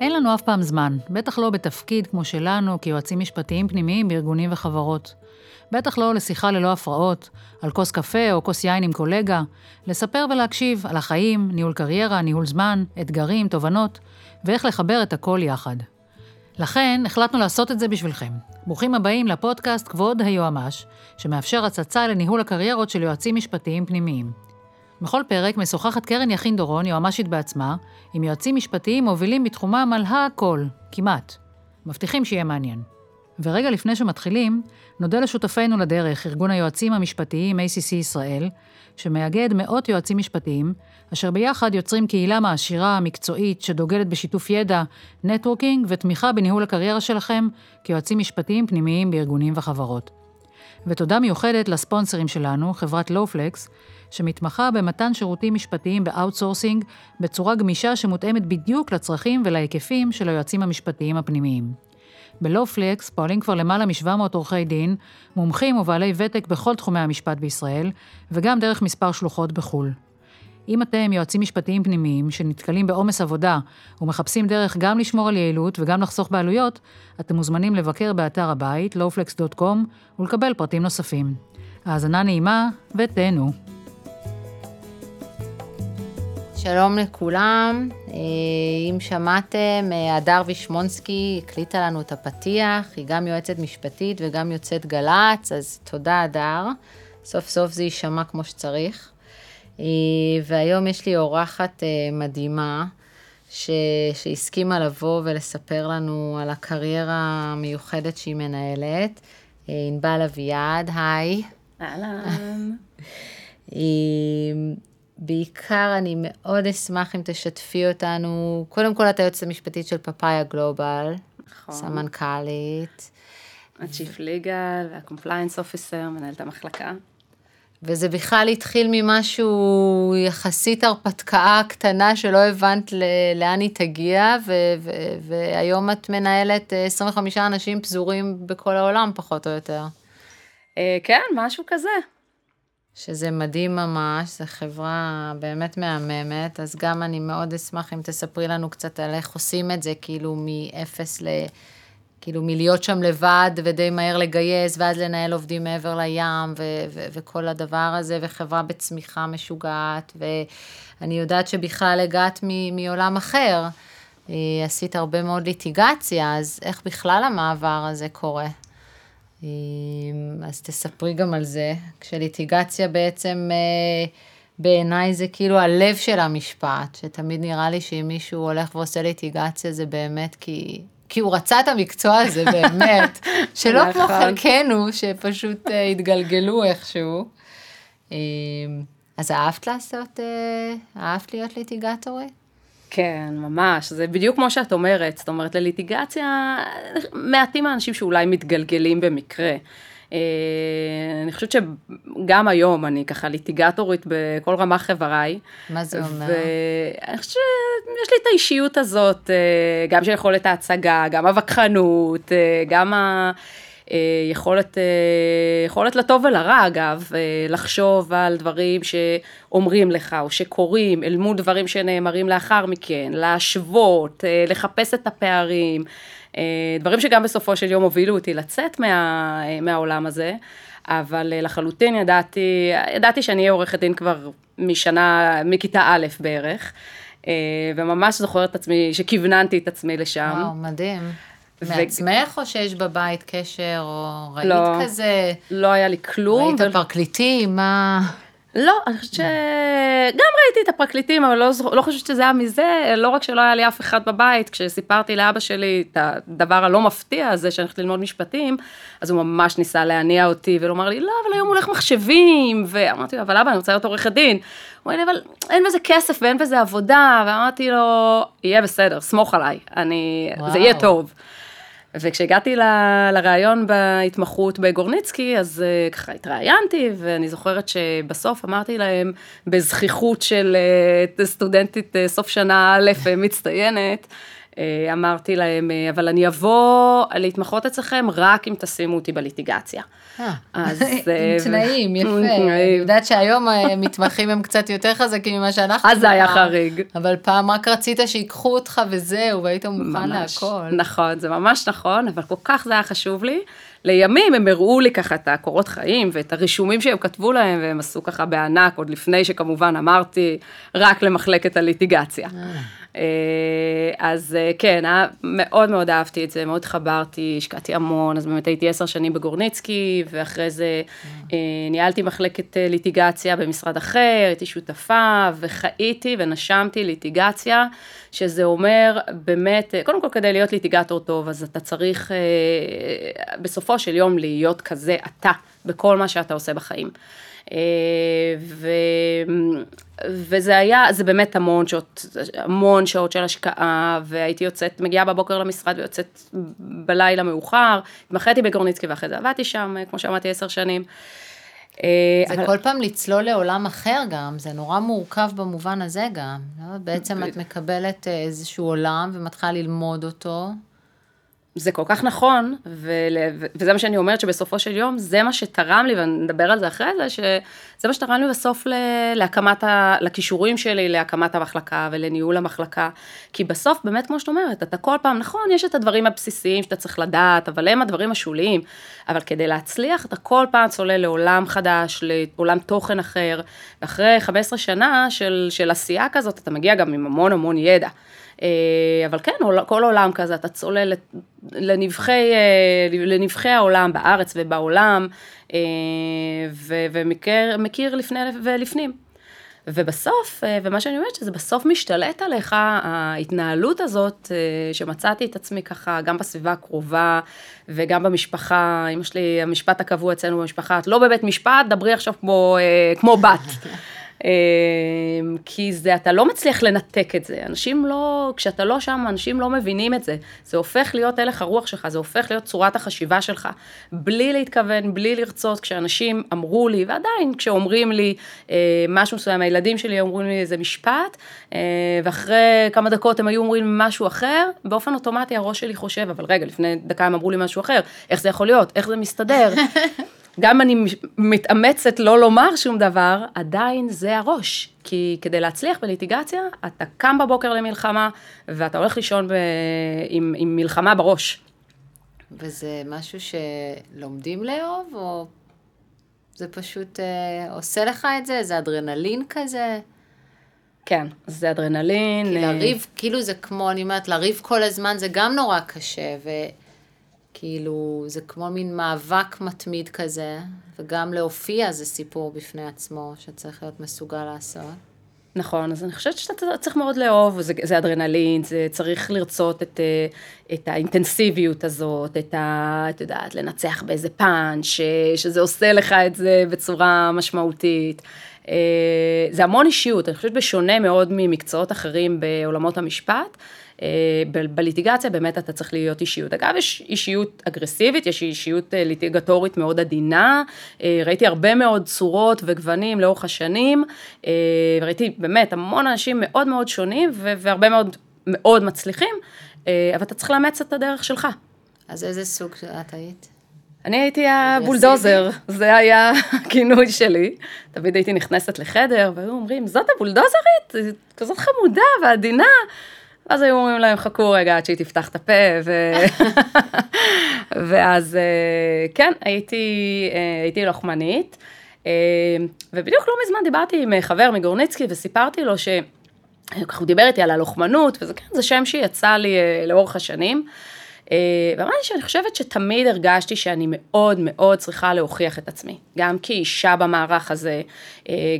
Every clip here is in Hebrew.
אין לנו אף פעם זמן, בטח לא בתפקיד כמו שלנו כיועצים משפטיים פנימיים בארגונים וחברות. בטח לא לשיחה ללא הפרעות, על כוס קפה או כוס יין עם קולגה, לספר ולהקשיב על החיים, ניהול קריירה, ניהול זמן, אתגרים, תובנות, ואיך לחבר את הכל יחד. לכן החלטנו לעשות את זה בשבילכם. ברוכים הבאים לפודקאסט כבוד היועמ"ש, שמאפשר הצצה לניהול הקריירות של יועצים משפטיים פנימיים. בכל פרק משוחחת קרן יכין דורון, יועמ"שית בעצמה, עם יועצים משפטיים מובילים בתחומם על הכל, כמעט. מבטיחים שיהיה מעניין. ורגע לפני שמתחילים, נודה לשותפינו לדרך, ארגון היועצים המשפטיים ACC ישראל, שמאגד מאות יועצים משפטיים, אשר ביחד יוצרים קהילה מעשירה, מקצועית, שדוגלת בשיתוף ידע, networking ותמיכה בניהול הקריירה שלכם כיועצים משפטיים פנימיים בארגונים וחברות. ותודה מיוחדת לספונסרים שלנו, חברת LawFlex, שמתמחה במתן שירותים משפטיים באאוטסורסינג בצורה גמישה שמותאמת בדיוק לצרכים ולהיקפים של היועצים המשפטיים הפנימיים. ב LawFlex פועלים כבר למעלה מ-700 עורכי דין, מומחים ובעלי ותק בכל תחומי המשפט בישראל, וגם דרך מספר שלוחות בחו"ל. אם אתם יועצים משפטיים פנימיים שנתקלים בעומס עבודה ומחפשים דרך גם לשמור על יעילות וגם לחסוך בעלויות, אתם מוזמנים לבקר באתר הבית, lawflex.com, ולקבל פרטים נוספים. האזנה נעימה ותהנו. שלום לכולם, אה, אם שמעתם, אה, הדר וישמונסקי הקליטה לנו את הפתיח, היא גם יועצת משפטית וגם יוצאת גל"צ, אז תודה הדר, סוף סוף זה יישמע כמו שצריך. אה, והיום יש לי אורחת מדהימה, ש... שהסכימה לבוא ולספר לנו על הקריירה המיוחדת שהיא מנהלת, ענבל אביעד, היי. אהלן. בעיקר אני מאוד אשמח אם תשתפי אותנו, קודם כל את היועצת המשפטית של פאפאיה גלובל, נכון. סמנכ"לית. ה chief legal וה compliance officer, מנהלת המחלקה. וזה בכלל התחיל ממשהו יחסית הרפתקה קטנה שלא הבנת לאן היא תגיע, ו- ו- והיום את מנהלת 25 אנשים פזורים בכל העולם, פחות או יותר. אה, כן, משהו כזה. שזה מדהים ממש, זו חברה באמת מהממת, אז גם אני מאוד אשמח אם תספרי לנו קצת על איך עושים את זה, כאילו מאפס ל... כאילו מלהיות שם לבד ודי מהר לגייס, ואז לנהל עובדים מעבר לים, ו- ו- וכל הדבר הזה, וחברה בצמיחה משוגעת, ואני יודעת שבכלל הגעת מ- מעולם אחר. אה, עשית הרבה מאוד ליטיגציה, אז איך בכלל המעבר הזה קורה? אז תספרי גם על זה, כשליטיגציה בעצם אה, בעיניי זה כאילו הלב של המשפט, שתמיד נראה לי שאם מישהו הולך ועושה ליטיגציה זה באמת כי, כי הוא רצה את המקצוע הזה באמת, שלא כמו נכון. חלקנו שפשוט אה, התגלגלו איכשהו. אז אהבת לעשות, אה, אהבת להיות ליטיגטורית? כן, ממש, זה בדיוק כמו שאת אומרת, זאת אומרת לליטיגציה, מעטים האנשים שאולי מתגלגלים במקרה. אה, אני חושבת שגם היום אני ככה ליטיגטורית בכל רמה חבריי. מה זה אומר? ואני חושבת שיש לי את האישיות הזאת, אה, גם של יכולת ההצגה, גם הווכחנות, אה, גם ה... אה, יכולת, אה, יכולת לטוב ולרע אגב, אה, לחשוב על דברים שאומרים לך או שקורים אל מול דברים שנאמרים לאחר מכן, להשוות, לחפש את הפערים, דברים שגם בסופו של יום הובילו אותי לצאת מה, מהעולם הזה, אבל לחלוטין ידעתי, ידעתי שאני אהיה עורכת דין כבר משנה, מכיתה א' בערך. וממש זוכרת את עצמי, שכיווננתי את עצמי לשם. וואו, מדהים. מעצמך, או שיש בבית קשר, או ראית לא, כזה? לא היה לי כלום. ראית ו... פרקליטים, מה... לא, אני חושבת ש... גם ראיתי את הפרקליטים, אבל לא, לא חושבת שזה היה מזה, לא רק שלא היה לי אף אחד בבית, כשסיפרתי לאבא שלי את הדבר הלא מפתיע הזה, שאני הולכת ללמוד משפטים, אז הוא ממש ניסה להניע אותי ולומר לי, לא, אבל היום הולך מחשבים, ואמרתי לו, אבל אבא, אני רוצה להיות עורכת דין. הוא אמר לי, אבל אין בזה כסף ואין בזה עבודה, ואמרתי לו, יהיה בסדר, סמוך עליי, אני... זה יהיה טוב. וכשהגעתי ל, לראיון בהתמחות בגורניצקי, אז uh, ככה התראיינתי, ואני זוכרת שבסוף אמרתי להם, בזכיחות של uh, סטודנטית uh, סוף שנה א' מצטיינת, אה, אמרתי להם, אה, אבל אני אבוא להתמחות אצלכם רק אם תשימו אותי בליטיגציה. אז... עם תנאים, יפה. אני יודעת שהיום מתמחים הם קצת יותר חזקים ממה שאנחנו. אז זה היה חריג. אבל פעם רק רצית שיקחו אותך וזהו, והיית מוכן להכל. נכון, זה ממש נכון, אבל כל כך זה היה חשוב לי. לימים הם הראו לי ככה את הקורות חיים ואת הרישומים שהם כתבו להם, והם עשו ככה בענק, עוד לפני שכמובן אמרתי רק למחלקת הליטיגציה. אה, אז אה, כן, מאוד מאוד אהבתי את זה, מאוד חברתי, השקעתי המון, אז באמת הייתי עשר שנים בגורניצקי, ואחרי זה אה, ניהלתי מחלקת ליטיגציה במשרד אחר, הייתי שותפה, וחייתי ונשמתי ליטיגציה, שזה אומר באמת, קודם כל כדי להיות ליטיגטור טוב, אז אתה צריך בסופו של יום להיות כזה אתה, בכל מה שאתה עושה בחיים. ו... וזה היה, זה באמת המון שעות, המון שעות של השקעה, והייתי יוצאת, מגיעה בבוקר למשרד ויוצאת בלילה מאוחר, התמחיתי בגורניצקי ואחרי זה עבדתי שם, כמו שאמרתי, עשר שנים. זה אבל... כל פעם לצלול לעולם אחר גם, זה נורא מורכב במובן הזה גם. לא? בעצם את מקבלת איזשהו עולם ומתחילה ללמוד אותו. זה כל כך נכון, וזה מה שאני אומרת שבסופו של יום, זה מה שתרם לי, ונדבר על זה אחרי זה, שזה מה שתרם לי בסוף להקמת, ה, לכישורים שלי, להקמת המחלקה ולניהול המחלקה. כי בסוף, באמת, כמו שאת אומרת, אתה כל פעם, נכון, יש את הדברים הבסיסיים שאתה צריך לדעת, אבל הם הדברים השוליים. אבל כדי להצליח, אתה כל פעם צולל לעולם חדש, לעולם תוכן אחר, ואחרי 15 שנה של, של עשייה כזאת, אתה מגיע גם עם המון המון ידע. אה, אבל כן, כל עולם כזה, אתה צולל לנבחי, אה, לנבחי העולם בארץ ובעולם, אה, ומכיר לפני ולפנים. ובסוף, ומה שאני אומרת, שזה בסוף משתלט עליך, ההתנהלות הזאת, שמצאתי את עצמי ככה, גם בסביבה הקרובה וגם במשפחה, אמא שלי, המשפט הקבוע אצלנו במשפחה, את לא בבית משפט, דברי עכשיו כמו, כמו בת. אמ, כי זה, אתה לא מצליח לנתק את זה. אנשים לא, כשאתה לא שם, אנשים לא מבינים את זה. זה הופך להיות הלך הרוח שלך, זה הופך להיות צורת החשיבה שלך. בלי להתכוון, בלי לרצות, כשאנשים אמרו לי, ועדיין כשאומרים לי אה, משהו מסוים, הילדים שלי אומרים לי איזה משפט, אה, ואחרי כמה דקות הם היו אומרים משהו אחר, באופן אוטומטי הראש שלי חושב, אבל רגע, לפני דקה הם אמרו לי משהו אחר, איך זה יכול להיות, איך זה מסתדר. גם אני מתאמצת לא לומר שום דבר, עדיין זה הראש. כי כדי להצליח בליטיגציה, אתה קם בבוקר למלחמה, ואתה הולך לישון ב... עם, עם מלחמה בראש. וזה משהו שלומדים לאהוב, או זה פשוט אה, עושה לך את זה? זה אדרנלין כזה? כן, זה אדרנלין. כי לריב, אה... כאילו זה כמו, אני אומרת, לריב כל הזמן זה גם נורא קשה, ו... כאילו, זה כמו מין מאבק מתמיד כזה, וגם להופיע זה סיפור בפני עצמו, שצריך להיות מסוגל לעשות. נכון, אז אני חושבת שאתה צריך מאוד לאהוב, זה, זה אדרנלין, זה צריך לרצות את, אה, את האינטנסיביות הזאת, את ה... את יודעת, לנצח באיזה פאנץ', שזה עושה לך את זה בצורה משמעותית. אה, זה המון אישיות, אני חושבת בשונה מאוד ממקצועות אחרים בעולמות המשפט. אה, בליטיגציה באמת אתה צריך להיות אישיות. אגב, יש אישיות אגרסיבית, יש אישיות אה, ליטיגטורית מאוד עדינה, אה, ראיתי הרבה מאוד צורות וגוונים לאורך השנים, ראיתי באמת המון אנשים מאוד מאוד שונים והרבה מאוד מאוד מצליחים, אבל אתה צריך לאמץ את הדרך שלך. אז איזה סוג את היית? אני הייתי הבולדוזר, זה היה הכינוי שלי. תמיד הייתי נכנסת לחדר, והיו אומרים, זאת הבולדוזרית? כזאת חמודה ועדינה. ואז היו אומרים להם, חכו רגע עד שהיא תפתח את הפה, ו... ואז אה, כן, הייתי, אה, הייתי לוחמנית, אה, ובדיוק לא מזמן דיברתי עם חבר מגורניצקי וסיפרתי לו ש... הוא דיבר איתי על הלוחמנות, וזה כן, זה שם שיצא לי לאורך השנים. ואמרתי שאני חושבת שתמיד הרגשתי שאני מאוד מאוד צריכה להוכיח את עצמי, גם כאישה במערך הזה,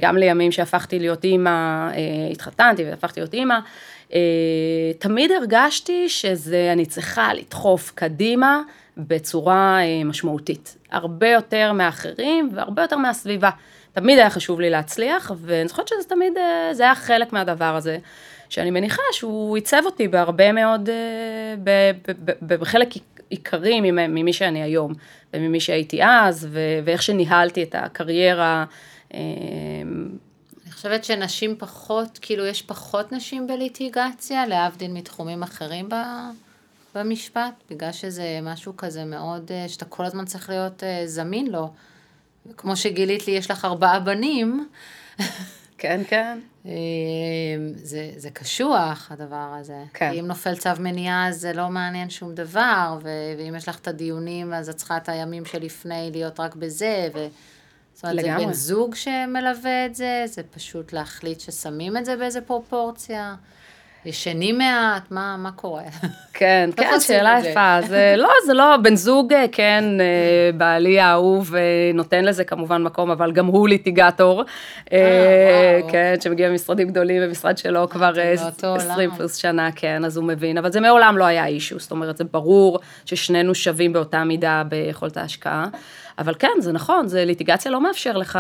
גם לימים שהפכתי להיות אימא, התחתנתי והפכתי להיות אימא, תמיד הרגשתי שזה, אני צריכה לדחוף קדימה בצורה אה, משמעותית. הרבה יותר מאחרים והרבה יותר מהסביבה. תמיד היה חשוב לי להצליח, ואני זוכרת שזה תמיד, אה, זה היה חלק מהדבר הזה, שאני מניחה שהוא עיצב אותי בהרבה מאוד, בחלק עיקרי ממי שאני היום, וממי שהייתי אז, ואיך שניהלתי את הקריירה. חושבת שנשים פחות, כאילו יש פחות נשים בליטיגציה, להבדיל מתחומים אחרים ב, במשפט, בגלל שזה משהו כזה מאוד, אה, שאתה כל הזמן צריך להיות אה, זמין לו. כמו שגילית לי, יש לך ארבעה בנים. כן, כן. אה, זה, זה קשוח, הדבר הזה. כן. כי אם נופל צו מניעה, זה לא מעניין שום דבר, ו- ואם יש לך את הדיונים, אז את צריכה את הימים שלפני להיות רק בזה, ו... זאת אומרת, לגמרי. זה בן זוג שמלווה את זה, זה פשוט להחליט ששמים את זה באיזה פרופורציה, ישנים מעט, מה, מה קורה? כן, איך כן, שאלה? יפה. זה לא, זה לא, בן זוג, אה, כן, אה, בעלי האהוב, אה, נותן לזה כמובן מקום, אבל גם הוא ליטיגטור. כן, שמגיע ממשרדים גדולים, ומשרד שלו כבר אה, באותו עולם. 20 פלוס שנה, כן, אז הוא מבין, אבל זה מעולם לא היה אישו, זאת אומרת, זה ברור ששנינו שווים באותה מידה ביכולת ההשקעה. אבל כן, זה נכון, זה ליטיגציה לא מאפשר לך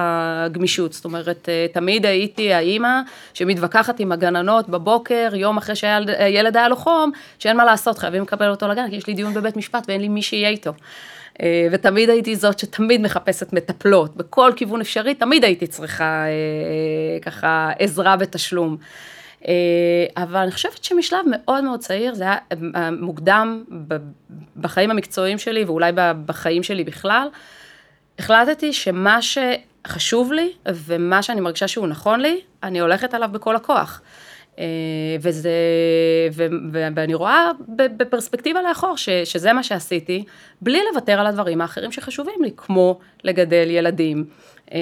גמישות, זאת אומרת, אה, תמיד הייתי האימא שמתווכחת עם הגננות בבוקר, יום אחרי שהילד היה לו חום, שאין מה לעשות, חייבים לקבל אותו לגן, כי יש לי דיון בבית משפט ואין לי מי שיהיה איתו. אה, ותמיד הייתי זאת שתמיד מחפשת מטפלות, בכל כיוון אפשרי, תמיד הייתי צריכה אה, ככה עזרה בתשלום. אה, אבל אני חושבת שמשלב מאוד מאוד צעיר, זה היה אה, מוקדם בחיים המקצועיים שלי ואולי בחיים שלי בכלל, החלטתי שמה שחשוב לי ומה שאני מרגישה שהוא נכון לי, אני הולכת עליו בכל הכוח. אה, וזה, ו, ו, ואני רואה בפרספקטיבה לאחור ש, שזה מה שעשיתי, בלי לוותר על הדברים האחרים שחשובים לי, כמו לגדל ילדים, אה,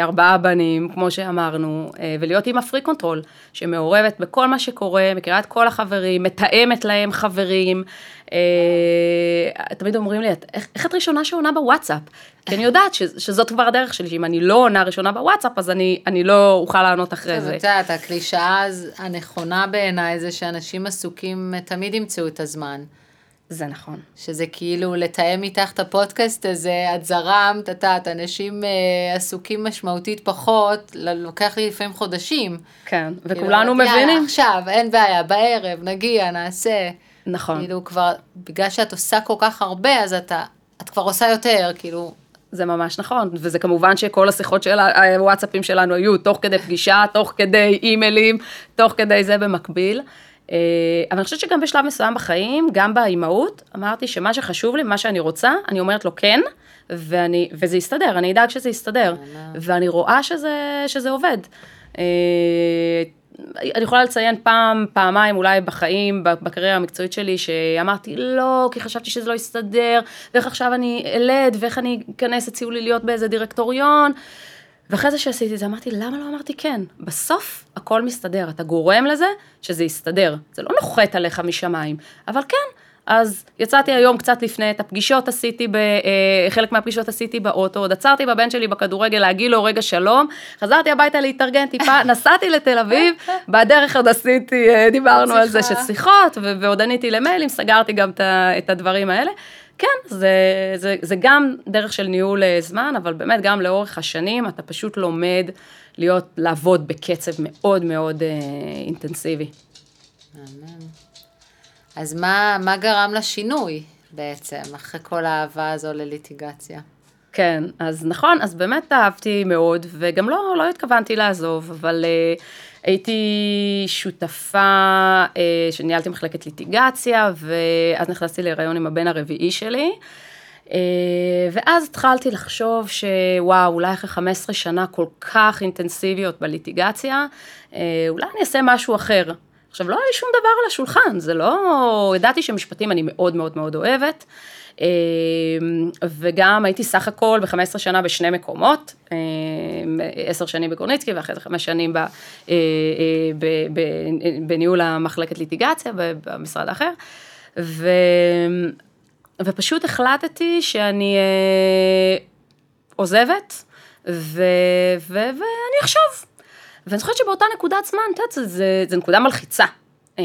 ארבעה בנים, כמו שאמרנו, אה, ולהיות עם ה free control, שמעורבת בכל מה שקורה, מכירה את כל החברים, מתאמת להם חברים. אה, תמיד אומרים לי, "את- איך, את ראשונה שעונה בוואטסאפ? כי אני יודעת ש, שזאת כבר הדרך שלי, שאם אני לא עונה ראשונה בוואטסאפ, אז אני, אני לא אוכל לענות אחרי זה. את יודעת, הקלישאה הנכונה בעיניי זה שאנשים עסוקים תמיד ימצאו את הזמן. זה נכון. שזה כאילו לתאם איתך את הפודקאסט הזה, את זרמת, את יודעת, אנשים אה, עסוקים משמעותית פחות, לוקח לי לפעמים חודשים. כן, כאילו, וכולנו יאללה, מבינים. עכשיו, אין בעיה, בערב, נגיע, נעשה. נכון. כאילו כבר, בגלל שאת עושה כל כך הרבה, אז אתה, את כבר עושה יותר, כאילו, זה ממש נכון, וזה כמובן שכל השיחות של הוואטסאפים שלנו היו תוך כדי פגישה, תוך כדי אימיילים, תוך כדי זה במקביל. אה, אבל אני חושבת שגם בשלב מסוים בחיים, גם באימהות, אמרתי שמה שחשוב לי, מה שאני רוצה, אני אומרת לו כן, ואני, וזה יסתדר, אני אדאג שזה יסתדר. ואני רואה שזה, שזה עובד. אני יכולה לציין פעם, פעמיים אולי בחיים, בקריירה המקצועית שלי, שאמרתי לא, כי חשבתי שזה לא יסתדר, ואיך עכשיו אני אלד, ואיך אני אכנס, הציעו לי להיות באיזה דירקטוריון. ואחרי זה שעשיתי את זה, אמרתי, למה לא אמרתי כן? בסוף הכל מסתדר, אתה גורם לזה שזה יסתדר. זה לא נוחת עליך משמיים, אבל כן. אז יצאתי היום קצת לפני, את הפגישות עשיתי, ב, אה, חלק מהפגישות עשיתי באוטו, עוד עצרתי בבן שלי בכדורגל להגיד לו רגע שלום, חזרתי הביתה להתארגן טיפה, נסעתי לתל אביב, בדרך עוד עשיתי, אה, דיברנו על זה שיחה. ששיחות, ו- ועוד עניתי למיילים, סגרתי גם את הדברים האלה. כן, זה, זה, זה גם דרך של ניהול אה, זמן, אבל באמת גם לאורך השנים אתה פשוט לומד להיות, לעבוד בקצב מאוד מאוד אה, אינטנסיבי. מהמם. אז מה, מה גרם לשינוי בעצם, אחרי כל האהבה הזו לליטיגציה? כן, אז נכון, אז באמת אהבתי מאוד, וגם לא, לא התכוונתי לעזוב, אבל uh, הייתי שותפה, uh, שניהלתי מחלקת ליטיגציה, ואז נכנסתי להיריון עם הבן הרביעי שלי. Uh, ואז התחלתי לחשוב שוואו, אולי אחרי 15 שנה כל כך אינטנסיביות בליטיגציה, uh, אולי אני אעשה משהו אחר. עכשיו, לא היה לי שום דבר על השולחן, זה לא... ידעתי שמשפטים אני מאוד מאוד מאוד אוהבת, אה, וגם הייתי סך הכל ב-15 שנה בשני מקומות, אה, עשר שנים בגורניצקי ואחרי זה חמש שנים ב, אה, אה, בניהול המחלקת ליטיגציה במשרד האחר, ו, ופשוט החלטתי שאני אה, עוזבת, ו, ו, ואני אחשוב. ואני זוכרת שבאותה נקודת זמן, את יודעת, זה, זה, זה נקודה מלחיצה אה,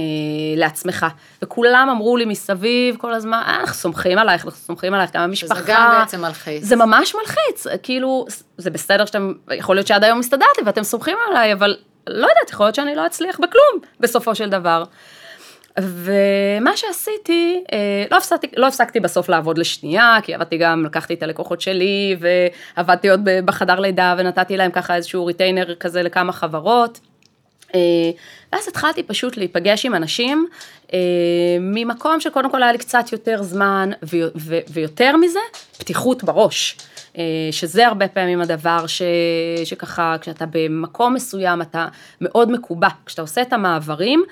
לעצמך. וכולם אמרו לי מסביב כל הזמן, אה, אנחנו סומכים עלייך, אנחנו סומכים עלייך, גם המשפחה. שזה גם בעצם מלחיץ. זה ממש מלחיץ, כאילו, זה בסדר שאתם, יכול להיות שעד היום הסתדרתי ואתם סומכים עליי, אבל לא יודעת, יכול להיות שאני לא אצליח בכלום בסופו של דבר. ומה שעשיתי, אה, לא הפסקתי, לא הפסקתי בסוף לעבוד לשנייה, כי עבדתי גם, לקחתי את הלקוחות שלי, ועבדתי עוד בחדר לידה, ונתתי להם ככה איזשהו ריטיינר כזה לכמה חברות. אה, ואז התחלתי פשוט להיפגש עם אנשים, אה, ממקום שקודם כל היה לי קצת יותר זמן, ויותר מזה, פתיחות בראש. אה, שזה הרבה פעמים הדבר ש, שככה, כשאתה במקום מסוים, אתה מאוד מקובע. כשאתה עושה את המעברים,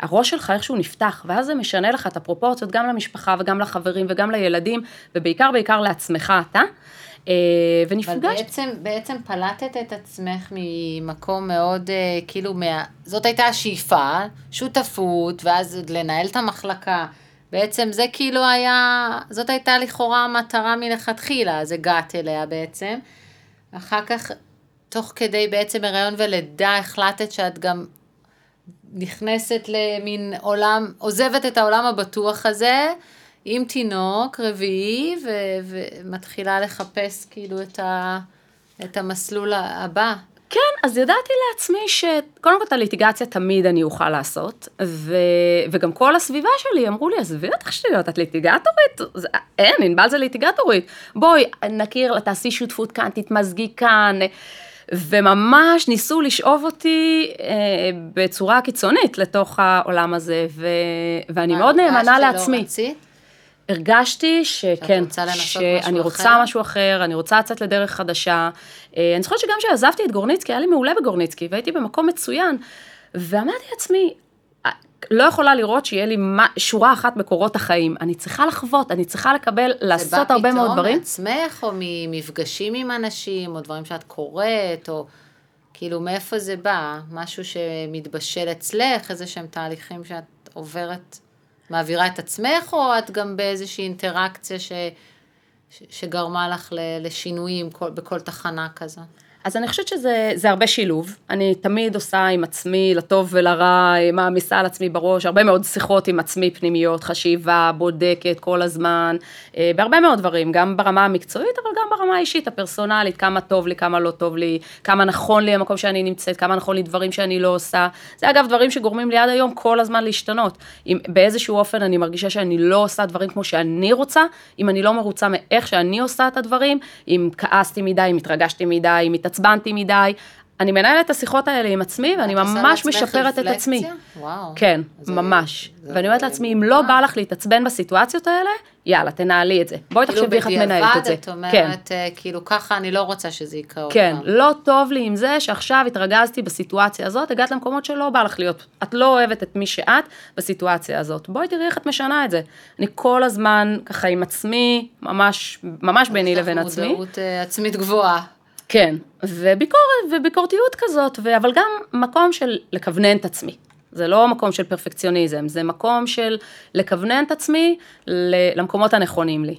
הראש שלך איכשהו נפתח, ואז זה משנה לך את הפרופורציות גם למשפחה וגם לחברים וגם לילדים, ובעיקר בעיקר לעצמך אתה. אה, ונפגשת. אבל בעצם, בעצם פלטת את עצמך ממקום מאוד, אה, כאילו, מה... זאת הייתה השאיפה, שותפות, ואז לנהל את המחלקה. בעצם זה כאילו היה, זאת הייתה לכאורה המטרה מלכתחילה, אז הגעת אליה בעצם. אחר כך, תוך כדי בעצם הריון ולידה, החלטת שאת גם נכנסת למין עולם, עוזבת את העולם הבטוח הזה, עם תינוק רביעי, ומתחילה לחפש כאילו את, ה- את המסלול הבא. כן, אז ידעתי לעצמי שקודם כל את הליטיגציה תמיד אני אוכל לעשות, ו... וגם כל הסביבה שלי אמרו לי, עזבי אותך שטויות, את ליטיגטורית? זה... אין, ענבל זה ליטיגטורית. בואי, נכיר, תעשי שותפות כאן, תתמזגי כאן. וממש ניסו לשאוב אותי אה, בצורה קיצונית לתוך העולם הזה, ו... ואני מאוד נאמנה לעצמי. רצית? הרגשתי שכן, שאני רוצה אחר? משהו אחר, אני רוצה לצאת לדרך חדשה. אה, אני זוכרת שגם כשעזבתי את גורניצקי, היה לי מעולה בגורניצקי, והייתי במקום מצוין, ואמרתי לעצמי, אה, לא יכולה לראות שיהיה לי שורה אחת בקורות החיים. אני צריכה לחוות, אני צריכה לקבל, לעשות הרבה מאוד דברים. זה בא פתאום מעצמך, או ממפגשים עם אנשים, או דברים שאת קוראת, או כאילו מאיפה זה בא? משהו שמתבשל אצלך, איזה שהם תהליכים שאת עוברת? מעבירה את עצמך, או את גם באיזושהי אינטראקציה ש, שגרמה לך לשינויים כל, בכל תחנה כזו? אז אני חושבת שזה הרבה שילוב. אני תמיד עושה עם עצמי, לטוב ולרע, מעמיסה על עצמי בראש, הרבה מאוד שיחות עם עצמי פנימיות, חשיבה, בודקת כל הזמן, אה, בהרבה מאוד דברים, גם ברמה המקצועית, אבל גם ברמה האישית, הפרסונלית, כמה טוב לי, כמה לא טוב לי, כמה נכון לי המקום שאני נמצאת, כמה נכון לי דברים שאני לא עושה. זה אגב דברים שגורמים לי עד היום כל הזמן להשתנות. אם באיזשהו אופן אני מרגישה שאני לא עושה דברים כמו שאני רוצה, אם אני לא מרוצה מאיך שאני עושה את הדברים, אם כעסתי מדי, אם התרגשתי מדי, אם התעצבנתי מדי, אני מנהלת את השיחות האלה עם עצמי, ואני ממש משפרת את עצמי. וואו. כן, זה, ממש. זה ואני אומרת לעצמי, אם לא בא לך להתעצבן בסיטואציות האלה, יאללה, תנהלי את זה. בואי כאילו תחשבי איך את מנהלת את זה. כאילו בדיעבד את אומרת, כן. כאילו ככה אני לא רוצה שזה יקרה עוד כן, לא טוב לי עם זה שעכשיו התרגזתי בסיטואציה הזאת, הגעת למקומות שלא בא לך להיות. את לא אוהבת את מי שאת בסיטואציה הזאת. בואי תראי איך את משנה את זה. אני כל הזמן ככה עם עצמי, ממש, ממש ביני לבין עצמי. מודעות אה, עצמית גבוהה. כן, וביקורת, וביקורתיות כזאת, ו... אבל גם מקום של לכוונן את עצמי. זה לא מקום של פרפקציוניזם, זה מקום של לכוונן את עצמי למקומות הנכונים לי.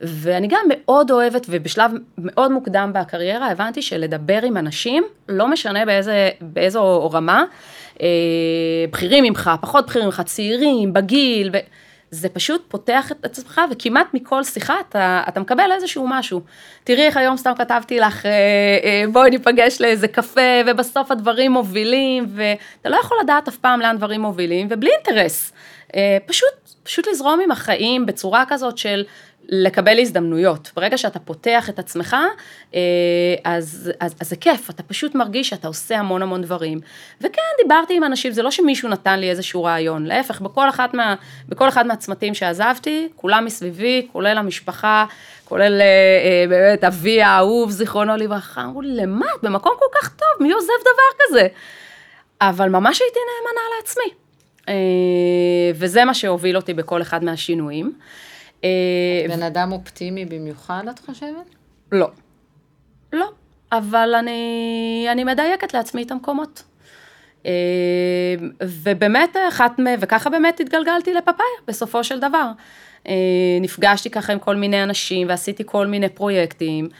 ואני גם מאוד אוהבת, ובשלב מאוד מוקדם בקריירה הבנתי שלדבר עם אנשים, לא משנה באיזה, באיזו רמה, אה, בכירים ממך, פחות בכירים ממך, צעירים, בגיל, ו... זה פשוט פותח את עצמך, וכמעט מכל שיחה אתה, אתה מקבל איזשהו משהו. תראי איך היום סתם כתבתי לך, אה, אה, בואי ניפגש לאיזה קפה, ובסוף הדברים מובילים, ואתה לא יכול לדעת אף פעם לאן דברים מובילים, ובלי אינטרס. אה, פשוט, פשוט לזרום עם החיים בצורה כזאת של לקבל הזדמנויות. ברגע שאתה פותח את עצמך, אה, אז, אז, אז זה כיף, אתה פשוט מרגיש שאתה עושה המון המון דברים. וכן, דיברתי עם אנשים, זה לא שמישהו נתן לי איזשהו רעיון, להפך, בכל, מה, בכל אחד מהצמתים שעזבתי, כולם מסביבי, כולל המשפחה, כולל אה, אה, באמת אבי האהוב, זיכרונו לברכה, אמרו לי, למה את במקום כל כך טוב, מי עוזב דבר כזה? אבל ממש הייתי נאמנה לעצמי. וזה מה שהוביל אותי בכל אחד מהשינויים. בן אדם אופטימי במיוחד, את חושבת? לא. לא, אבל אני, אני מדייקת לעצמי את המקומות. אה, ובאמת אחת, וככה באמת התגלגלתי לפאפאיה בסופו של דבר. אה, נפגשתי ככה עם כל מיני אנשים ועשיתי כל מיני פרויקטים, אה,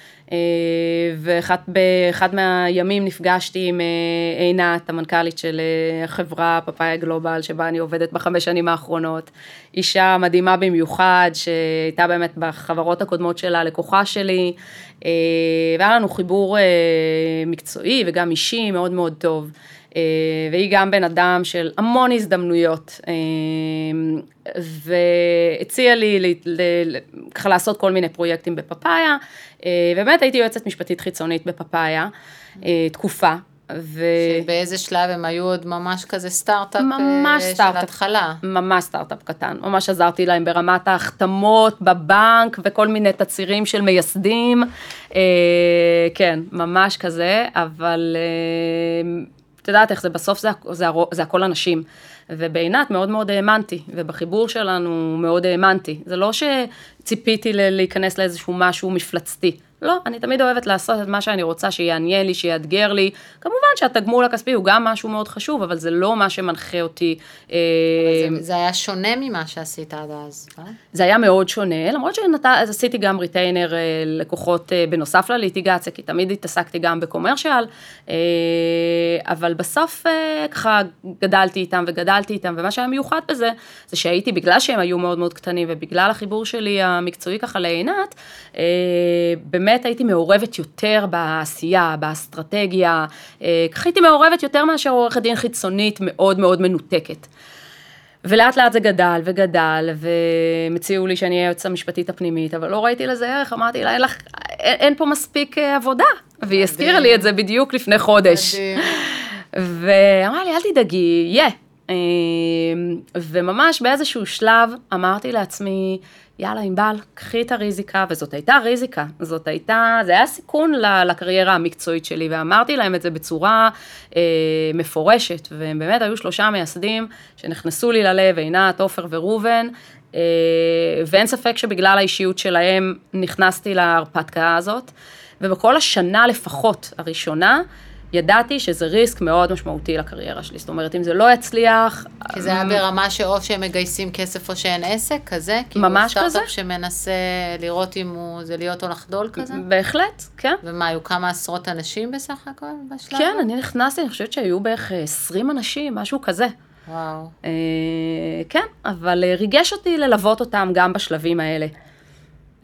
ואחד מהימים נפגשתי עם אה, עינת, המנכ"לית של החברה פאפאיה גלובל, שבה אני עובדת בחמש שנים האחרונות. אישה מדהימה במיוחד, שהייתה באמת בחברות הקודמות שלה לקוחה שלי, והיה לנו חיבור מקצועי וגם אישי מאוד מאוד טוב. אה, והיא גם בן אדם של המון הזדמנויות, אה, והציעה לי ככה לעשות כל מיני פרויקטים בפאפאיה, אה, ובאמת הייתי יועצת משפטית חיצונית בפאפאיה, תקופה. ו... באיזה שלב הם היו עוד ממש כזה סטארט-אפ ממש. של התחלה. ממש סטארט-אפ קטן, ממש עזרתי להם ברמת ההחתמות בבנק וכל מיני תצהירים של מייסדים, אה, כן, ממש כזה, אבל אה, את יודעת איך זה, בסוף זה, זה, זה הכל אנשים. ובעינת מאוד מאוד האמנתי, ובחיבור שלנו מאוד האמנתי. זה לא שציפיתי להיכנס לאיזשהו משהו מפלצתי. לא, אני תמיד אוהבת לעשות את מה שאני רוצה, שיעניין לי, שיאתגר לי. כמובן שהתגמול הכספי הוא גם משהו מאוד חשוב, אבל זה לא מה שמנחה אותי. אה, זה, זה היה שונה ממה שעשית עד אז, לא? זה היה מאוד שונה, למרות שעשיתי גם ריטיינר אה, לקוחות אה, בנוסף לליטיגציה, כי תמיד התעסקתי גם בקומרשיאל, אה, אבל בסוף אה, ככה גדלתי איתם וגדלתי איתם, ומה שהיה מיוחד בזה, זה שהייתי, בגלל שהם היו מאוד מאוד קטנים, ובגלל החיבור שלי המקצועי ככה לעינת, אה, באמת הייתי מעורבת יותר בעשייה, באסטרטגיה, אה, ככה הייתי מעורבת יותר מאשר עורכת דין חיצונית מאוד מאוד מנותקת. ולאט לאט זה גדל וגדל, והם הציעו לי שאני אהיה היועצת המשפטית הפנימית, אבל לא ראיתי לזה ערך, אמרתי לה, אין, לך, אין, אין פה מספיק אה, עבודה. והיא הזכירה לי את זה בדיוק לפני חודש. ואמרה לי, אל תדאגי, יהיה. אה, וממש באיזשהו שלב אמרתי לעצמי, יאללה, ענבל, קחי את הריזיקה, וזאת הייתה ריזיקה, זאת הייתה, זה היה סיכון לקריירה המקצועית שלי, ואמרתי להם את זה בצורה אה, מפורשת, והם באמת היו שלושה מייסדים שנכנסו לי ללב, עינת, עופר וראובן, אה, ואין ספק שבגלל האישיות שלהם נכנסתי להרפתקה הזאת, ובכל השנה לפחות הראשונה, ידעתי שזה ריסק מאוד משמעותי לקריירה שלי, זאת אומרת, אם זה לא יצליח... כי זה היה ברמה שאו שהם מגייסים כסף או שאין עסק, כזה? ממש כאילו כזה. סטארט-אפ שמנסה לראות אם הוא, זה להיות או לחדול כזה? בהחלט, כן. ומה, היו כמה עשרות אנשים בסך הכל בשלב? כן, אני נכנסתי, אני חושבת שהיו בערך אה, 20 אנשים, משהו כזה. וואו. אה, כן, אבל אה, ריגש אותי ללוות אותם גם בשלבים האלה.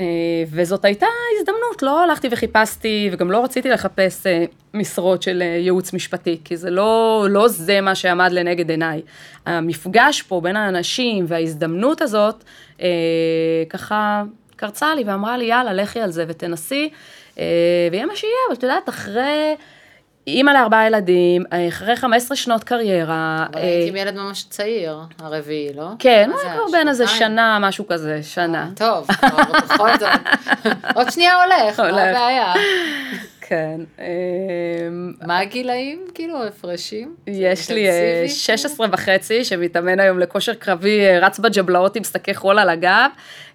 אה, וזאת הייתה הזדמנות, לא הלכתי וחיפשתי, וגם לא רציתי לחפש אה, משרות של אה, ייעוץ משפטי, כי זה לא, לא זה מה שעמד לנגד עיניי. המפגש פה בין האנשים וההזדמנות הזאת, ככה קרצה לי ואמרה לי, יאללה, לכי על זה ותנסי, ויהיה מה שיהיה, אבל את יודעת, אחרי... אימא לארבעה ילדים, אחרי 15 שנות קריירה. אבל אה, הייתי עם ילד ממש צעיר, הרביעי, לא? כן, הוא כבר בן איזה? שנה, משהו כזה, שנה. טוב, כבר בכל זאת. עוד שנייה הולך, מה. הבעיה? כן. אמ, מה הגילאים, כאילו, הפרשים? יש לי אה, אינטנסיבי? 16 וחצי, שמתאמן היום לכושר קרבי, אה, רץ בג'בלאות עם שקי חול על הגב.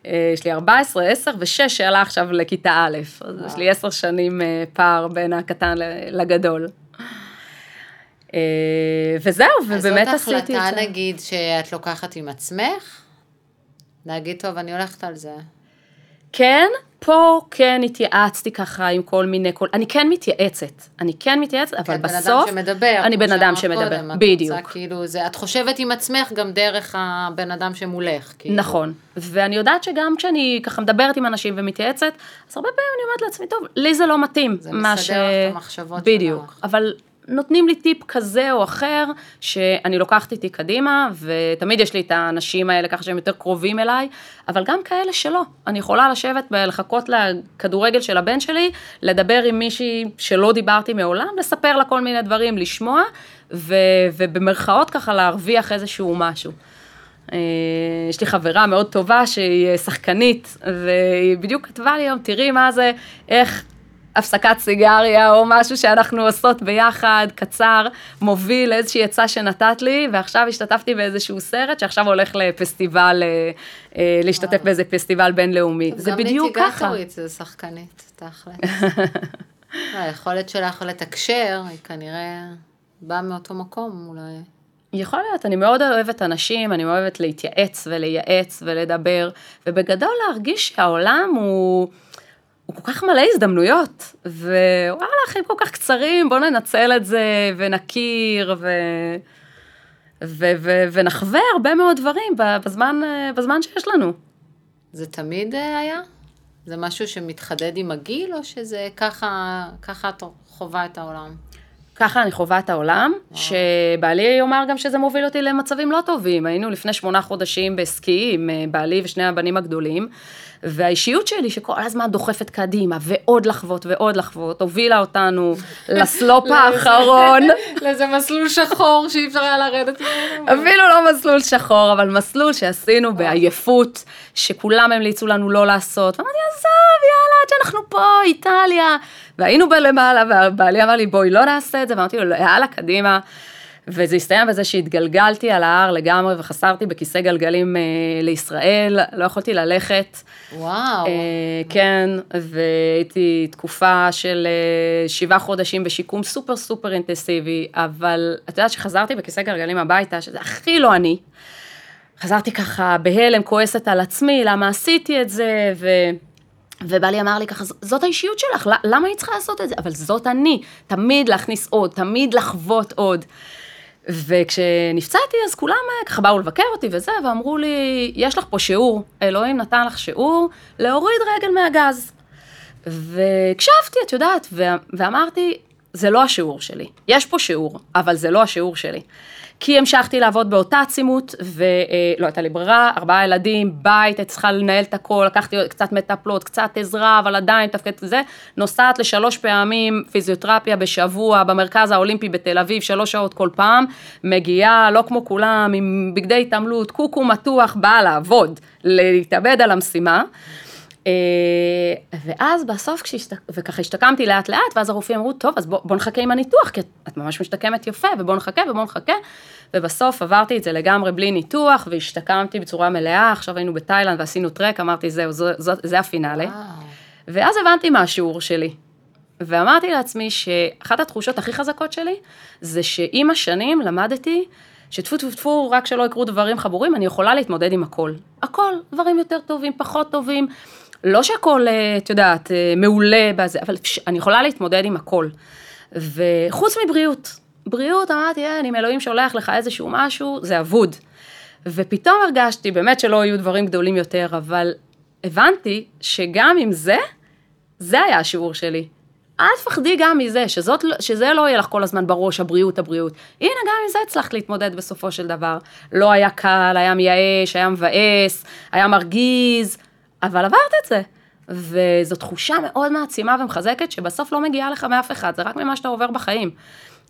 אה, יש לי 14, 10 ו-6 שעלה עכשיו לכיתה א', אז יש לי 10 שנים אה, פער בין הקטן לגדול. אה, וזהו, ובאמת אז עשיתי זאת את זה. החלטה, נגיד, שאת לוקחת עם עצמך? להגיד, טוב, אני הולכת על זה. כן, פה כן התייעצתי ככה עם כל מיני, כל... אני כן מתייעצת, אני כן מתייעצת, אבל כי את בן בסוף, אדם שמדבר. אני בן אדם שמדבר, קודם, את בדיוק. רוצה, כאילו, זה, את חושבת עם עצמך גם דרך הבן אדם שמולך. כאילו. נכון, ואני יודעת שגם כשאני ככה מדברת עם אנשים ומתייעצת, אז הרבה פעמים אני אומרת לעצמי, טוב, לי זה לא מתאים. זה מסדר לך את המחשבות בדיוק, שלך. אבל נותנים לי טיפ כזה או אחר, שאני לוקחת איתי קדימה, ותמיד יש לי את האנשים האלה ככה שהם יותר קרובים אליי, אבל גם כאלה שלא. אני יכולה לשבת ולחכות לכדורגל של הבן שלי, לדבר עם מישהי שלא דיברתי מעולם, לספר לה כל מיני דברים, לשמוע, ו, ובמרכאות ככה להרוויח איזשהו משהו. אה, יש לי חברה מאוד טובה שהיא שחקנית, והיא בדיוק כתבה לי היום, תראי מה זה, איך הפסקת סיגריה או משהו שאנחנו עושות ביחד, קצר, מוביל לאיזושהי עצה שנתת לי, ועכשיו השתתפתי באיזשהו סרט שעכשיו הולך לפסטיבל, אה, אה, להשתתף באיזה פסטיבל בינלאומי. זה בדיוק גם ככה. ליטיגטורית זה שחקנית, תכל'ס. היכולת שלך לתקשר, היא כנראה באה מאותו מקום אולי. יכול להיות, אני מאוד אוהבת אנשים, אני אוהבת להתייעץ ולייעץ ולדבר, ובגדול להרגיש שהעולם הוא, הוא כל כך מלא הזדמנויות, ווואלה, החיים כל כך קצרים, בואו ננצל את זה ונכיר ו... ו- ו- ונחווה הרבה מאוד דברים בזמן, בזמן שיש לנו. זה תמיד אה, היה? זה משהו שמתחדד עם הגיל, או שזה ככה, ככה את חווה את העולם? ככה אני חווה את העולם, שבעלי יאמר גם שזה מוביל אותי למצבים לא טובים. היינו לפני שמונה חודשים בסקי עם אה, בעלי ושני הבנים הגדולים, והאישיות שלי שכל הזמן דוחפת קדימה, ועוד לחוות ועוד לחוות, הובילה אותנו לסלופ האחרון. לאיזה מסלול שחור שאי אפשר היה לרדת ממנו. אפילו לא מסלול שחור, אבל מסלול שעשינו בעייפות, שכולם המליצו לנו לא לעשות. ואמרתי, עזוב, יאללה, עד שאנחנו פה, איטליה. והיינו בלמעלה, והבעלי אמר לי, בואי, לא נעשה את זה, ואמרתי לו, יאללה, קדימה. וזה הסתיים בזה שהתגלגלתי על ההר לגמרי וחסרתי בכיסא גלגלים אה, לישראל, לא יכולתי ללכת. וואו. אה, כן, והייתי תקופה של אה, שבעה חודשים בשיקום סופר סופר אינטנסיבי, אבל את יודעת שחזרתי בכיסא גלגלים הביתה, שזה הכי לא אני. חזרתי ככה בהלם, כועסת על עצמי, למה עשיתי את זה, ו... ובעלי אמר לי ככה, זאת האישיות שלך, למה היא צריכה לעשות את זה? אבל זאת אני, תמיד להכניס עוד, תמיד לחוות עוד. וכשנפצעתי, אז כולם אה, ככה באו לבקר אותי וזה, ואמרו לי, יש לך פה שיעור, אלוהים נתן לך שיעור להוריד רגל מהגז. והקשבתי, את יודעת, ואמרתי, זה לא השיעור שלי. יש פה שיעור, אבל זה לא השיעור שלי. כי המשכתי לעבוד באותה עצימות, ולא הייתה לי ברירה, ארבעה ילדים, בית, הייתי צריכה לנהל את הכל, לקחתי קצת מטפלות, קצת עזרה, אבל עדיין תפקד זה, נוסעת לשלוש פעמים פיזיותרפיה בשבוע במרכז האולימפי בתל אביב, שלוש שעות כל פעם, מגיעה, לא כמו כולם, עם בגדי התעמלות, קוקו מתוח, באה לעבוד, להתאבד על המשימה. אה, ואז בסוף, כשהשת... וככה השתקמתי לאט לאט, ואז הרופאים אמרו, טוב, אז בוא, בוא נחכה עם הניתוח, כי את ממש משתקמת יפה, ובוא נחכה ובוא נחכה. ובסוף עברתי את זה לגמרי בלי ניתוח, והשתקמתי בצורה מלאה, עכשיו היינו בתאילנד ועשינו טרק, אמרתי, זהו, זה, זה, זה הפינאלי. וואו. ואז הבנתי מה השיעור שלי. ואמרתי לעצמי שאחת התחושות הכי חזקות שלי, זה שעם השנים למדתי שטפו טפו טפו, רק שלא יקרו דברים חבורים, אני יכולה להתמודד עם הכל. הכל, דברים יותר טובים, פחות טובים. לא שהכל, אה, את יודעת, אה, מעולה בזה, אבל אני יכולה להתמודד עם הכל. וחוץ מבריאות, בריאות, אמרתי, אין, אם אלוהים שולח לך איזשהו משהו, זה אבוד. ופתאום הרגשתי, באמת שלא יהיו דברים גדולים יותר, אבל הבנתי שגם עם זה, זה היה השיעור שלי. אל תפחדי גם מזה, שזאת, לא, שזה לא יהיה לך כל הזמן בראש, הבריאות, הבריאות. הנה, גם עם זה הצלחת להתמודד בסופו של דבר. לא היה קל, היה מייאש, היה מבאס, היה מרגיז, אבל עברת את זה. וזו תחושה מאוד מעצימה ומחזקת, שבסוף לא מגיעה לך מאף אחד, זה רק ממה שאתה עובר בחיים.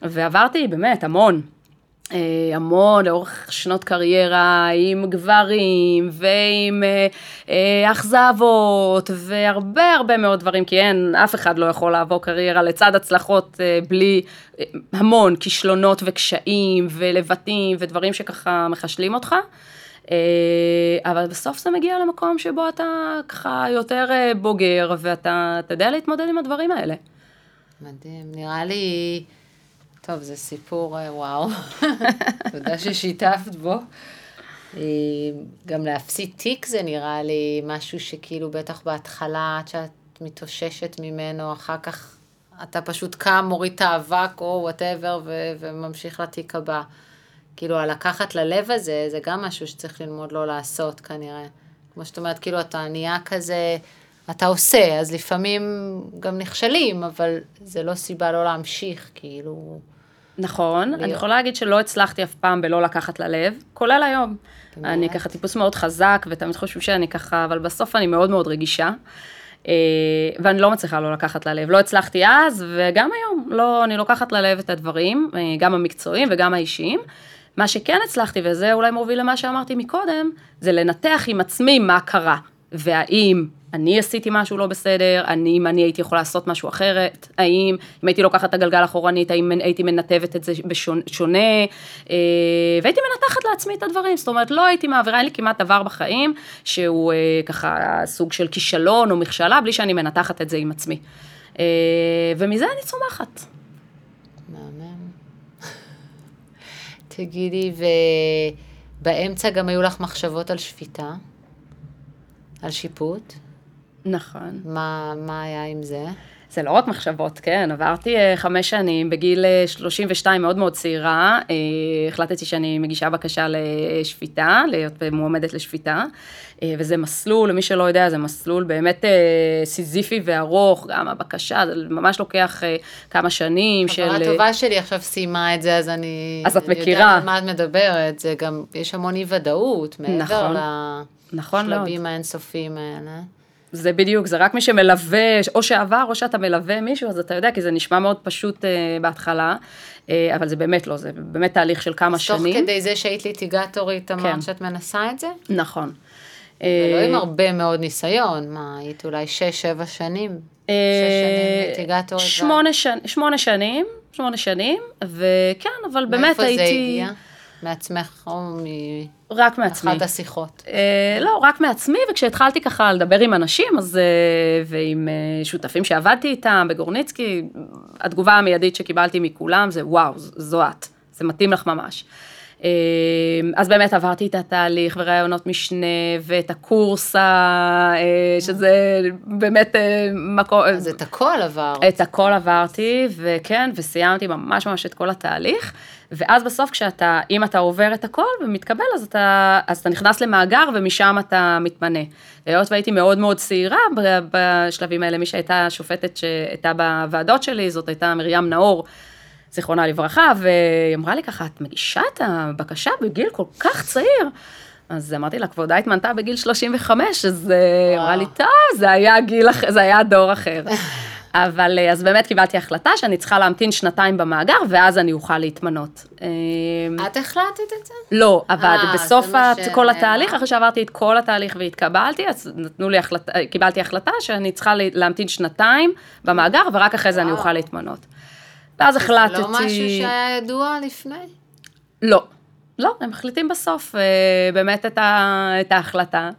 ועברתי באמת המון. אה, המון לאורך שנות קריירה עם גברים ועם אה, אה, אכזבות והרבה הרבה מאוד דברים, כי אין, אף אחד לא יכול לעבור קריירה לצד הצלחות בלי המון כישלונות וקשיים ולבטים ודברים שככה מחשלים אותך. אבל בסוף זה מגיע למקום שבו אתה ככה יותר בוגר ואתה יודע להתמודד עם הדברים האלה. מדהים, נראה לי... טוב, זה סיפור אה, וואו. תודה ששיתפת בו. אה, גם להפסיד תיק זה נראה לי משהו שכאילו בטח בהתחלה, עד שאת מתאוששת ממנו, אחר כך אתה פשוט קם, מוריד את האבק או whatever וממשיך לתיק הבא. כאילו, הלקחת ללב הזה, זה גם משהו שצריך ללמוד לא לעשות כנראה. כמו שאת אומרת, כאילו, אתה נהיה כזה, אתה עושה, אז לפעמים גם נכשלים, אבל זה לא סיבה לא להמשיך, כאילו... נכון, להיות. אני יכולה להגיד שלא הצלחתי אף פעם בלא לקחת ללב, כולל היום. אני ככה טיפוס מאוד חזק, ותמיד חושבים שאני ככה, אבל בסוף אני מאוד מאוד רגישה. אה, ואני לא מצליחה לא לקחת ללב. לא הצלחתי אז, וגם היום, לא, אני לוקחת ללב את הדברים, אה, גם המקצועיים וגם האישיים. מה שכן הצלחתי, וזה אולי מוביל למה שאמרתי מקודם, זה לנתח עם עצמי מה קרה, והאם אני עשיתי משהו לא בסדר, אני, אם אני הייתי יכולה לעשות משהו אחרת, האם, אם הייתי לוקחת את הגלגל אחורנית, האם הייתי מנתבת את זה בשונה, אה, והייתי מנתחת לעצמי את הדברים, זאת אומרת, לא הייתי מעבירה, אין לי כמעט דבר בחיים שהוא אה, ככה סוג של כישלון או מכשלה, בלי שאני מנתחת את זה עם עצמי. אה, ומזה אני צומחת. תגידי, ובאמצע גם היו לך מחשבות על שפיטה? על שיפוט? נכון. מה, מה היה עם זה? זה לא רק מחשבות, כן, עברתי אה, חמש שנים, בגיל אה, 32 מאוד מאוד צעירה, אה, החלטתי שאני מגישה בקשה לשפיטה, להיות מועמדת לשפיטה, אה, וזה מסלול, למי שלא יודע, זה מסלול באמת אה, סיזיפי וארוך, גם הבקשה, זה ממש לוקח אה, כמה שנים של... חברה טובה שלי עכשיו סיימה את זה, אז אני... אז את יודעת מכירה. על מה את מדברת, זה גם, יש המון אי ודאות, מעבר נכון. נכון. לשלבים האינסופיים האלה. זה בדיוק, זה רק מי שמלווה, או שעבר, או שאתה מלווה מישהו, אז אתה יודע, כי זה נשמע מאוד פשוט אה, בהתחלה, אה, אבל זה באמת לא, זה באמת תהליך של כמה אז תוך שנים. כדי זה שהיית ליטיגטורית, אמרת כן. שאת מנסה את זה? נכון. ולא אה, עם הרבה מאוד ניסיון, מה, היית אולי שש-שבע שנים? אה, שש שנים ליטיגטורית? שמונה, שנ... שמונה שנים, שמונה שנים, וכן, אבל באמת הייתי... מאיפה זה הגיע? מעצמך או רק מעצמי. מאחת השיחות? אה, לא, רק מעצמי, וכשהתחלתי ככה לדבר עם אנשים, אז, אה, ועם אה, שותפים שעבדתי איתם בגורניצקי, התגובה המיידית שקיבלתי מכולם זה, וואו, זו את, זה מתאים לך ממש. אה, אז באמת עברתי את התהליך וראיונות משנה ואת הקורס, אה, שזה באמת אה, מקום... אז את הכל עבר. את הכל עברתי, וכן, וסיימתי ממש ממש את כל התהליך, ואז בסוף כשאתה, אם אתה עובר את הכל ומתקבל, אז אתה, אז אתה נכנס למאגר ומשם אתה מתמנה. והיות והייתי מאוד מאוד צעירה בשלבים האלה, מי שהייתה שופטת שהייתה בוועדות שלי, זאת הייתה מרים נאור. זיכרונה לברכה, והיא אמרה לי ככה, את מגישה את הבקשה בגיל כל כך צעיר. אז אמרתי לה, כבודה התמנתה בגיל 35, אז אה, היא אמרה לי, טוב, זה היה גיל אחר, זה היה דור אחר. אבל אה, אז באמת קיבלתי החלטה שאני צריכה להמתין שנתיים במאגר, ואז אני אוכל להתמנות. אה, את החלטת את זה? לא, אבל אה, בסוף. כל התהליך, אחרי שעברתי את כל התהליך והתקבלתי, אז נתנו לי החלטה, קיבלתי החלטה שאני צריכה לה- להמתין שנתיים במאגר, ורק אחרי זה אני. אוכל להתמנות. ואז החלטתי... זה לא משהו שהיה ידוע לפני? לא, לא, הם מחליטים בסוף אה, באמת את, ה, את ההחלטה.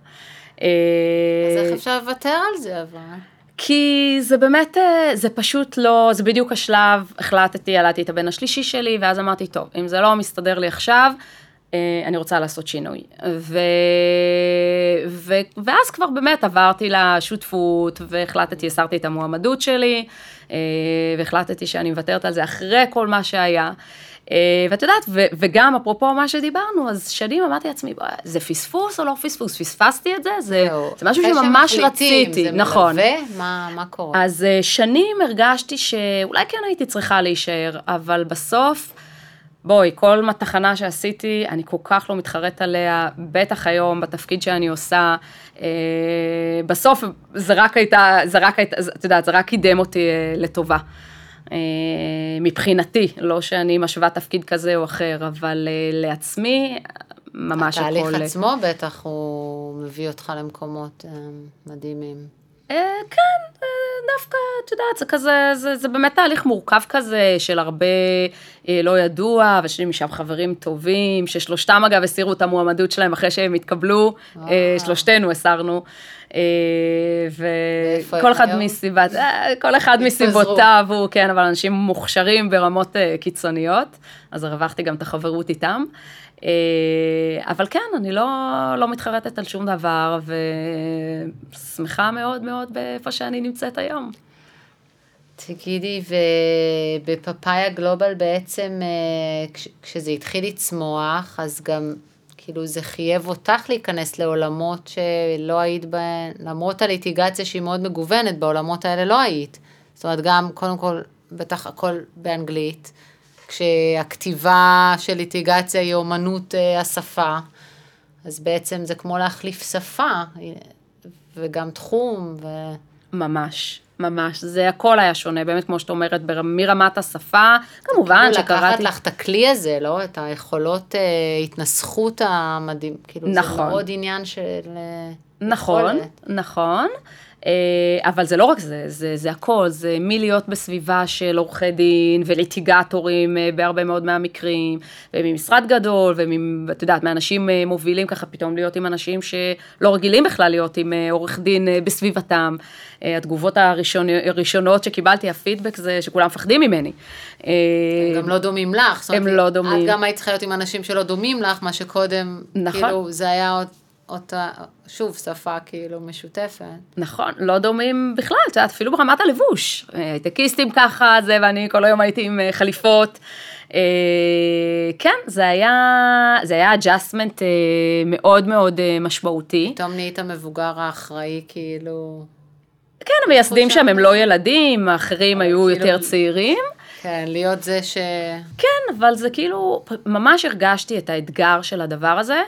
אה, אז איך אפשר לוותר על זה אבל? כי זה באמת, אה, זה פשוט לא, זה בדיוק השלב, החלטתי, ילדתי את הבן השלישי שלי, ואז אמרתי, טוב, אם זה לא מסתדר לי עכשיו, אני רוצה לעשות שינוי. ו... ו... ואז כבר באמת עברתי לשותפות, והחלטתי, הסרתי את המועמדות שלי, אה, והחלטתי שאני מוותרת על זה אחרי כל מה שהיה. אה, ואת יודעת, ו- וגם אפרופו מה שדיברנו, אז שנים אמרתי לעצמי, "בוא, זה פספוס או לא פספוס? פספסתי את זה? זה, זה משהו שממש שמחליטים, רציתי, זה נכון. מלווה? מה, מה קורה? אז אה, שנים הרגשתי שאולי כן הייתי צריכה להישאר, אבל בסוף, בואי, כל תחנה שעשיתי, אני כל כך לא מתחרט עליה, בטח היום בתפקיד שאני עושה. אה, בסוף זה רק הייתה, זה רק הייתה, את יודעת, זה רק קידם אותי אה, לטובה. אה, מבחינתי, לא שאני משווה תפקיד כזה או אחר, אבל אה, לעצמי, ממש הכל... התהליך עצמו בטח הוא מביא אותך למקומות אה, מדהימים. אה, כן, אה, דווקא, את יודעת, זה כזה, זה, זה באמת תהליך מורכב כזה, של הרבה אה, לא ידוע, ויש לי משם חברים טובים, ששלושתם אגב הסירו את המועמדות שלהם אחרי שהם התקבלו, שלושתנו הסרנו. אה, וכל אחד היום? מסיבת, אה, כל אחד התפזרו. מסיבותיו הוא, כן, אבל אנשים מוכשרים ברמות אה, קיצוניות, אז הרווחתי גם את החברות איתם. אה, אבל כן, אני לא, לא מתחרטת על שום דבר, ושמחה מאוד מאוד באיפה שאני נמצאת היום. תגידי, ובפאפאיה גלובל בעצם, אה, כש, כשזה התחיל לצמוח, אז גם, כאילו, זה חייב אותך להיכנס לעולמות שלא היית בהן, למרות הליטיגציה שהיא מאוד מגוונת, בעולמות האלה לא היית. זאת אומרת, גם, קודם כל, בטח הכל באנגלית, כשהכתיבה של ליטיגציה היא אומנות אה, השפה, אז בעצם זה כמו להחליף שפה, וגם תחום, ו... ממש, ממש. זה הכל היה שונה, באמת, כמו שאת אומרת, מרמת השפה, כמובן כאילו לקחת שקראתי... לך את הכלי הזה, לא? את היכולות אה, התנסחות המדהים, כאילו נכון. זה מאוד עניין של נכון, יכולת. נכון. אה, אבל זה לא רק זה, זה, זה הכל, זה מלהיות בסביבה של עורכי דין וליטיגטורים אה, בהרבה מאוד מהמקרים, וממשרד גדול, ואת יודעת, מאנשים אה, מובילים ככה פתאום להיות עם אנשים שלא רגילים בכלל להיות עם עורך דין בסביבתם. התגובות הראשון, הראשונות שקיבלתי, הפידבק זה שכולם מפחדים ממני. הם גם לא דומים לך. הם לא דומים. את גם היית צריכה להיות עם אנשים שלא דומים לך, מה שקודם, נכון. כאילו, זה היה עוד אותה, שוב, שפה כאילו משותפת. נכון, לא דומים בכלל, את יודעת, אפילו ברמת הלבוש. אה, הייטקיסטים ככה, זה, ואני כל היום הייתי עם אה, חליפות. אה, כן, זה היה, זה היה adjustment מאוד מאוד משמעותי. פתאום נהיית מבוגר האחראי, כאילו... כן, המייסדים שם הם לא ילדים, האחרים היו כאילו... יותר צעירים. כן, להיות זה ש... כן, אבל זה כאילו, ממש הרגשתי את האתגר של הדבר הזה.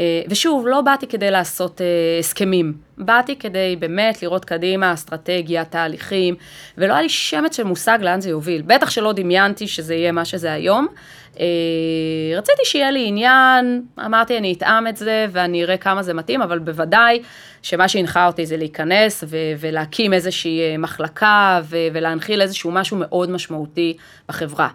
אה, ושוב, לא באתי כדי לעשות אה, הסכמים, באתי כדי באמת לראות קדימה אסטרטגיה, תהליכים, ולא היה לי שמץ של מושג לאן זה יוביל. בטח שלא דמיינתי שזה יהיה מה שזה היום. אה, רציתי שיהיה לי עניין, אמרתי אני אטעם את זה ואני אראה כמה זה מתאים, אבל בוודאי שמה שהנחה אותי זה להיכנס ו- ולהקים איזושהי מחלקה ו- ולהנחיל איזשהו משהו מאוד משמעותי בחברה.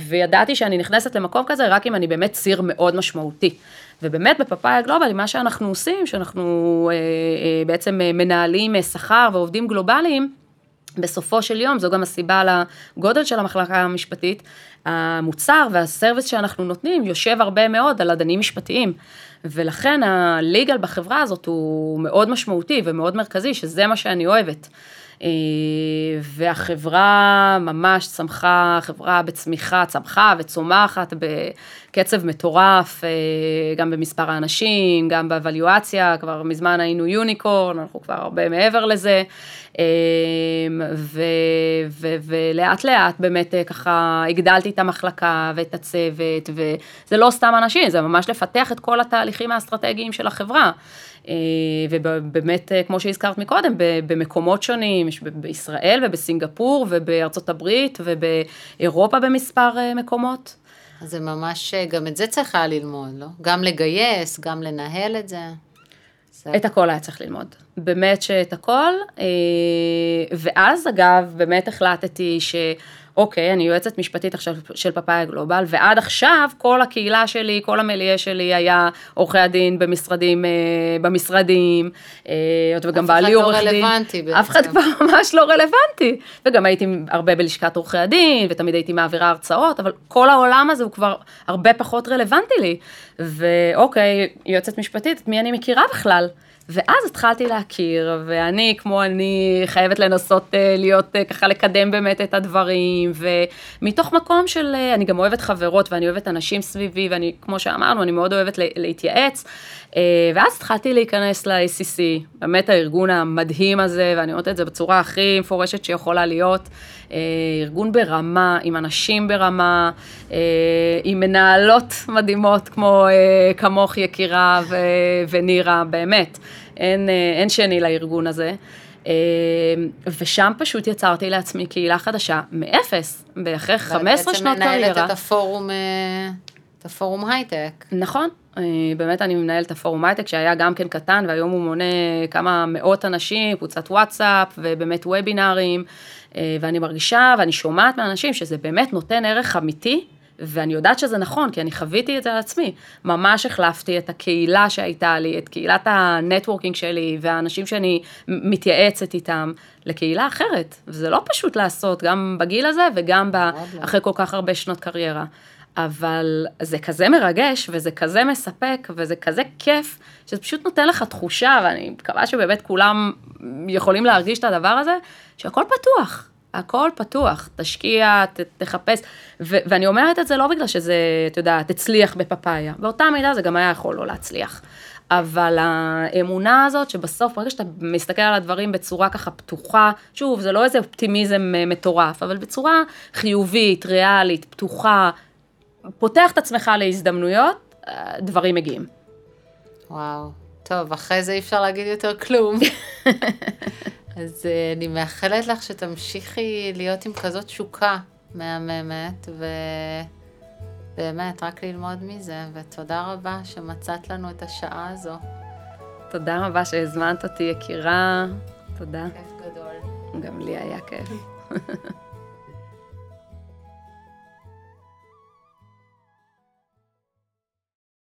וידעתי שאני נכנסת למקום כזה רק אם אני באמת ציר מאוד משמעותי. ובאמת בפאפאיה גלובלי, מה שאנחנו עושים, שאנחנו אה, אה, בעצם אה, מנהלים אה, שכר ועובדים גלובליים, בסופו של יום, זו גם הסיבה לגודל של המחלקה המשפטית, המוצר והסרוויס שאנחנו נותנים יושב הרבה מאוד על אדנים משפטיים. ולכן הליגל בחברה הזאת הוא מאוד משמעותי ומאוד מרכזי, שזה מה שאני אוהבת. אה, והחברה ממש צמחה, חברה בצמיחה, צמחה וצומחת בקצב מטורף, אה, גם במספר האנשים, גם באבליואציה, כבר מזמן היינו יוניקורן, אנחנו כבר הרבה מעבר לזה, אה, ו, ו, ולאט לאט באמת ככה הגדלתי את המחלקה ואת הצוות, וזה לא סתם אנשים, זה ממש לפתח את כל התהליכים האסטרטגיים של החברה. אה, ובאמת, אה, כמו שהזכרת מקודם, במקומות שונים, יש בישראל ובסינגפור ובארצות הברית ובאירופה במספר אה, מקומות. אז זה ממש, גם את זה צריכה ללמוד, לא? גם לגייס, גם לנהל את זה. את הכל היה צריך ללמוד, באמת שאת הכל, ואז אגב, באמת החלטתי ש... אוקיי, אני יועצת משפטית עכשיו של פאפאיה גלובל, ועד עכשיו כל הקהילה שלי, כל המיליה שלי היה עורכי הדין במשרדים, אה, במשרדים, אה, וגם בעלי לא עורך דין. אף אחד לא רלוונטי בעצם. אף אחד כבר ממש לא רלוונטי. וגם הייתי הרבה בלשכת עורכי הדין, ותמיד הייתי מעבירה הרצאות, אבל כל העולם הזה הוא כבר הרבה פחות רלוונטי לי. ואוקיי, יועצת משפטית, את מי אני מכירה בכלל? ואז התחלתי להכיר, ואני, כמו אני, חייבת לנסות uh, להיות, uh, ככה לקדם באמת את הדברים, ומתוך מקום של, uh, אני גם אוהבת חברות, ואני אוהבת אנשים סביבי, ואני, כמו שאמרנו, אני מאוד אוהבת להתייעץ, ואז התחלתי להיכנס ל-ACC, באמת הארגון המדהים הזה, ואני אומרת את זה בצורה הכי מפורשת שיכולה להיות, ארגון ברמה, עם אנשים ברמה, uh, עם מנהלות מדהימות כמו uh, כמוך יקירה ו- ונירה, באמת. אין, אה, אין שני לארגון הזה. אה, ושם פשוט יצרתי לעצמי קהילה חדשה מאפס, אחרי 15 שנות קריירה. ובעצם מנהלת את הפורום, אה, את הפורום הייטק. נכון, באמת אני מנהלת את הפורום הייטק שהיה גם כן קטן והיום הוא מונה כמה מאות אנשים, קבוצת וואטסאפ ובאמת וובינארים ואני מרגישה ואני שומעת מאנשים שזה באמת נותן ערך אמיתי ואני יודעת שזה נכון, כי אני חוויתי את זה על עצמי. ממש החלפתי את הקהילה שהייתה לי, את קהילת הנטוורקינג שלי, והאנשים שאני מתייעצת איתם, לקהילה אחרת. וזה לא פשוט לעשות, גם בגיל הזה וגם ב... אחרי כל כך הרבה שנות קריירה. אבל זה כזה מרגש, וזה כזה מספק, וזה כזה כיף, שזה פשוט נותן לך תחושה, ואני מקווה שבאמת כולם יכולים להרגיש את הדבר הזה, שהכל פתוח. הכל פתוח, תשקיע, ת, תחפש, ו, ואני אומרת את זה לא בגלל שזה, אתה יודע, תצליח בפאפאיה, באותה מידה זה גם היה יכול לא להצליח. אבל האמונה הזאת שבסוף, ברגע שאתה מסתכל על הדברים בצורה ככה פתוחה, שוב, זה לא איזה אופטימיזם אה, מטורף, אבל בצורה חיובית, ריאלית, פתוחה, פותח את עצמך להזדמנויות, אה, דברים מגיעים. וואו, טוב, אחרי זה אי אפשר להגיד יותר כלום. אז אה, אני מאחלת לך שתמשיכי להיות עם כזאת תשוקה מהממת, ובאמת, רק ללמוד מזה, ותודה רבה שמצאת לנו את השעה הזו. תודה רבה שהזמנת אותי, יקירה. תודה. כיף גדול. גם לי היה כיף.